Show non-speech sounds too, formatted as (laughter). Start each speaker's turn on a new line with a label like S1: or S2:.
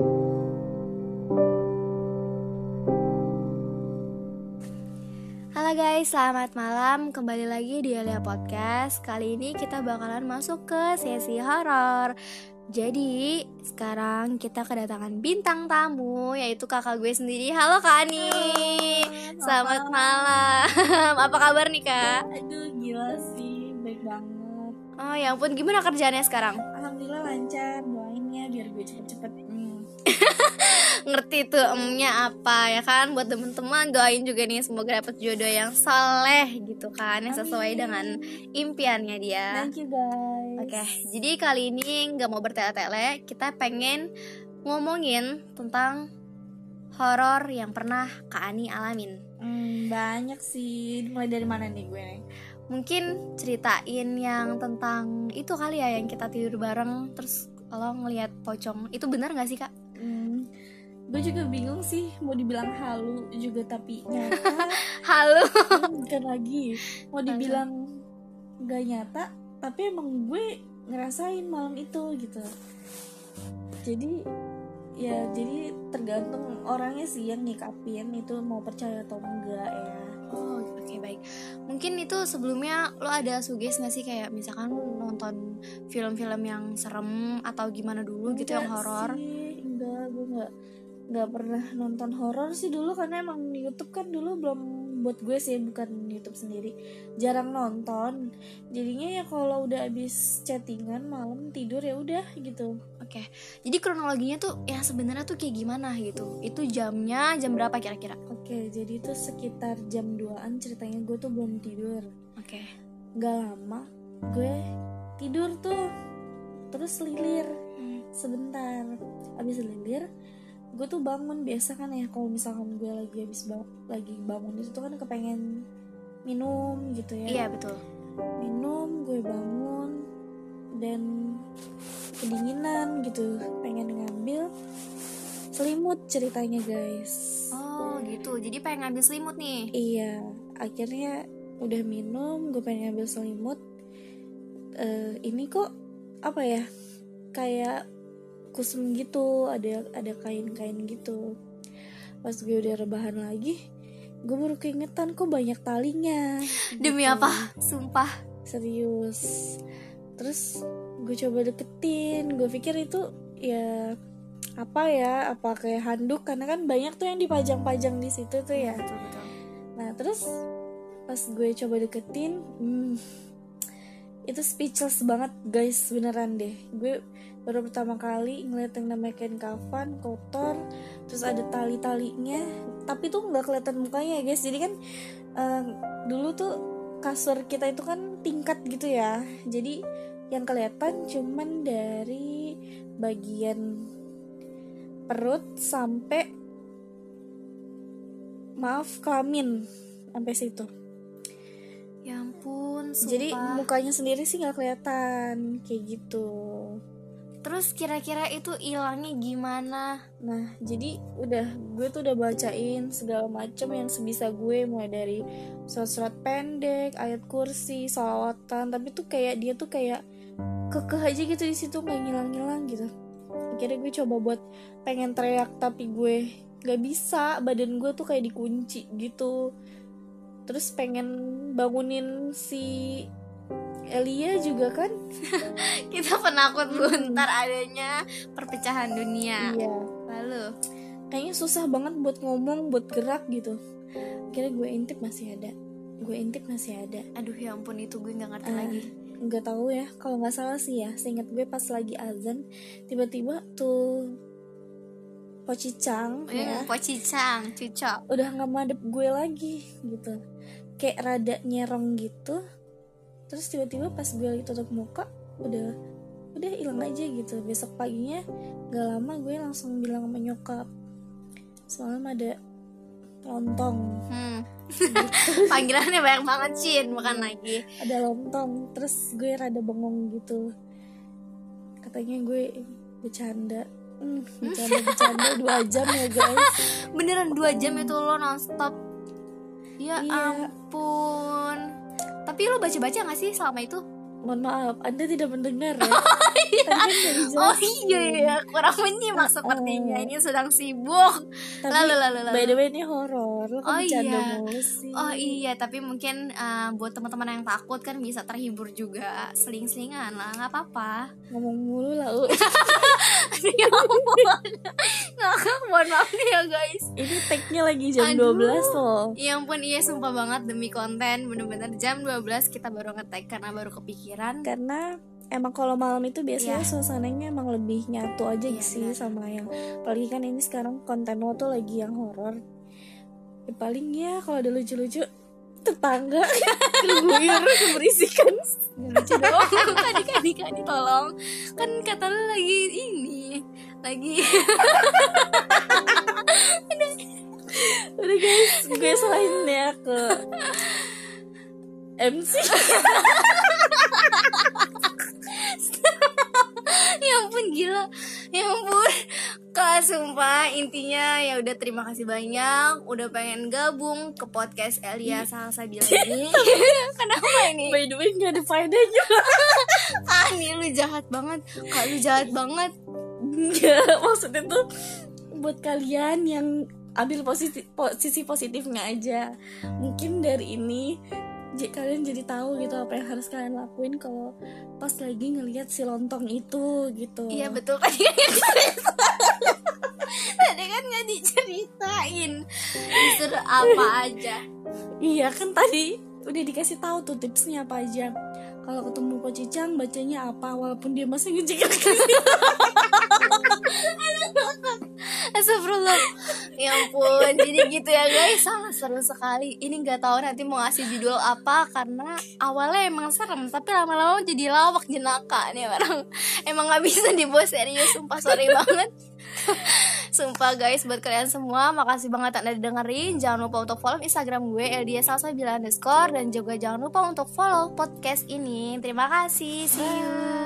S1: Halo guys, selamat malam. Kembali lagi di Alia Podcast. Kali ini kita bakalan masuk ke sesi horor. Jadi, sekarang kita kedatangan bintang tamu yaitu kakak gue sendiri. Halo Kak Ani. Selamat malam. (laughs) Apa kabar nih, Kak?
S2: Aduh gila sih, baik banget.
S1: Oh, ya ampun, gimana kerjaannya sekarang?
S2: Alhamdulillah lancar, doain ya biar gue cepet-cepet.
S1: Ngerti tuh emnya apa ya kan? Buat temen-temen doain juga nih semoga dapet jodoh yang saleh gitu kan, yang sesuai
S2: Amin.
S1: dengan impiannya dia.
S2: Thank you guys.
S1: Oke, jadi kali ini nggak mau bertele-tele, kita pengen ngomongin tentang horor yang pernah Kak Ani alamin.
S2: Hmm, banyak sih. Mulai dari mana nih gue nih?
S1: Mungkin ceritain yang tentang itu kali ya yang kita tidur bareng terus kalau ngelihat pocong. Itu benar nggak sih kak?
S2: Gue juga bingung sih mau dibilang halu juga tapi nyata (laughs)
S1: Halo.
S2: Hmm, bukan lagi mau dibilang gak nyata tapi emang gue ngerasain malam itu gitu jadi ya jadi tergantung orangnya sih yang nyikapin itu mau percaya atau enggak ya
S1: Oh, oke baik. Mungkin itu sebelumnya lo ada suges nggak sih kayak misalkan nonton film-film yang serem atau gimana dulu gitu yang
S2: Enggak
S1: horor?
S2: enggak gue enggak nggak pernah nonton horor sih dulu karena emang YouTube kan dulu belum buat gue sih bukan YouTube sendiri jarang nonton jadinya ya kalau udah habis chattingan malam tidur ya udah gitu
S1: Oke. Jadi kronologinya tuh ya sebenarnya tuh kayak gimana gitu? Itu jamnya jam berapa kira-kira?
S2: oke jadi itu sekitar jam 2an ceritanya gue tuh belum tidur
S1: Oke.
S2: nggak lama gue tidur tuh terus lilir
S1: Hmm.
S2: sebentar abis lilir gue tuh bangun biasa kan ya kalau misalkan gue lagi habis ba- lagi bangun itu tuh kan kepengen minum gitu ya
S1: Iya betul.
S2: minum gue bangun dan kedinginan gitu pengen ngambil selimut ceritanya guys
S1: Oh gitu. Jadi pengen ngambil selimut nih.
S2: iya akhirnya udah minum gue pengen ngambil selimut Eh, ini kok apa ya kayak kusem gitu ada ada kain-kain gitu pas gue udah rebahan lagi gue baru keingetan kok banyak talinya (laughs)
S1: Demi
S2: gitu.
S1: apa? Sumpah.
S2: serius terus gue coba deketin gue pikir itu ya apa ya apa kayak handuk karena kan banyak tuh yang dipajang-pajang di situ tuh ya
S1: Betul betul.
S2: nah terus pas gue coba deketin hmm, itu speechless banget guys beneran deh. Gue baru pertama kali ngeliat yang namanya kain kafan kotor terus ada tali-talinya. Tapi tuh nggak kelihatan mukanya ya guys. Jadi kan eh, dulu tuh kasur kita itu kan tingkat gitu ya. Jadi yang kelihatan cuman dari bagian perut sampai maaf kelamin sampai situ.
S1: Sumpah.
S2: jadi mukanya sendiri sih nggak kelihatan kayak gitu
S1: Terus kira-kira itu hilangnya gimana?
S2: nah jadi udah gue tuh udah bacain segala macam yang sebisa gue mulai dari surat-surat pendek ayat kursi salawatan tapi tuh kayak dia tuh kayak kekeh aja gitu di situ nggak ngilang-ngilang gitu akhirnya gue coba buat pengen teriak tapi gue nggak bisa badan gue tuh kayak dikunci gitu terus pengen bangunin si Elia juga kan? (laughs)
S1: Kita penakut bu, ntar adanya perpecahan dunia.
S2: iya.
S1: Lalu,
S2: kayaknya susah banget buat ngomong buat gerak gitu. Akhirnya gue intip masih ada. Gue intip masih ada.
S1: Aduh ya ampun itu gue nggak ngerti
S2: Ah,
S1: lagi.
S2: nggak tahu ya. Kalau nggak salah sih ya seingat gue pas lagi azan tiba-tiba tuh pocicang ya
S1: Hmm, pocicang, cucok.
S2: udah nggak madep gue lagi gitu kayak rada nyerong gitu. Terus tiba-tiba pas gue lagi tutup muka udah udah hilang aja gitu. Besok paginya gak lama gue langsung bilang sama nyokap semalam ada lontong.
S1: Hmm. (laughs) Panggilannya banyak banget Cin, makan lagi.
S2: ada lontong terus gue rada bengong gitu. Katanya gue bercanda. Hmm, bercanda bercanda dua jam ya guys. (laughs)
S1: Beneran dua jam itu lo nonstop. Ya
S2: Iya.
S1: ampun. Tapi lo baca-baca gak sih selama itu?
S2: mohon maaf anda tidak mendengar ya kan (laughs) udah
S1: Oh
S2: dijelasin.
S1: iya iya kurang menyimak sepertinya ini sedang sibuk.
S2: Tapi,
S1: Lalu lalu lalu.
S2: by the way ini horor kan
S1: Oh, iya.
S2: sih
S1: Oh iya, tapi mungkin eh, buat teman-teman yang takut kan bisa terhibur juga, seling-selingan lah, nggak apa-apa.
S2: ngomong mulu lah (laughs)
S1: Ya ampun, ngakak (laughs) mohon maaf nih ya guys.
S2: ini tag-nya lagi jam
S1: Aduh.
S2: 12 loh
S1: Ya ampun, iya sumpah banget demi konten, bener-bener jam 12 kita baru ngetek karena baru kepikiran.
S2: karena emang kalau malam itu biasanya
S1: Iya.
S2: suasananya emang lebih nyatu aja
S1: Iya,
S2: sih
S1: benar.
S2: sama yang apalagi kan ini sekarang konten lo tuh lagi yang horor ya, paling ya kalau ada lucu-lucu tetangga (laughs) keluyur keberisikan
S1: Nggak lucu dong, kadi kadi kadi tolong. Kan kata lu lagi ini, lagi (laughs)
S2: udah. Guys. Gue selain ya ke MC
S1: ya ampun gila. Ya ampun. Kak sumpah intinya ya udah terima kasih banyak. Udah pengen gabung ke podcast Elia Salsa bilang ini (laughs) kenapa ini?
S2: By the way gak ada faedahnya.
S1: ah (laughs) nih lu jahat banget kak lu jahat banget
S2: Enggak, (laughs) maksudnya tuh buat kalian yang ambil posisi posisi positifnya aja. Mungkin dari ini kalian jadi tahu gitu apa yang harus kalian lakuin kalau pas lagi ngelihat si lontong itu gitu.
S1: iya betul kan (laughs) tadi kan nggak diceritain disuruh apa aja
S2: Iya kan tadi udah dikasih tahu tuh tipsnya apa aja. Kalau ketemu kocicang bacanya apa? Walaupun dia masih ngejekir (laughs)
S1: Astagfirullah. Ya ampun Jadi gitu ya guys. Sangat seru sekali. Ini gak tahu nanti mau ngasih judul apa Karena awalnya emang serem Tapi lama-lama jadi lawak jenaka nih orang. Emang gak bisa dibawa serius Sumpah sorry (laughs) banget Sumpah guys buat kalian semua Makasih banget anda dengerin. Jangan lupa untuk follow Instagram gue Eldia Salsa underscore Dan juga jangan lupa untuk follow podcast ini. Terima kasih. See you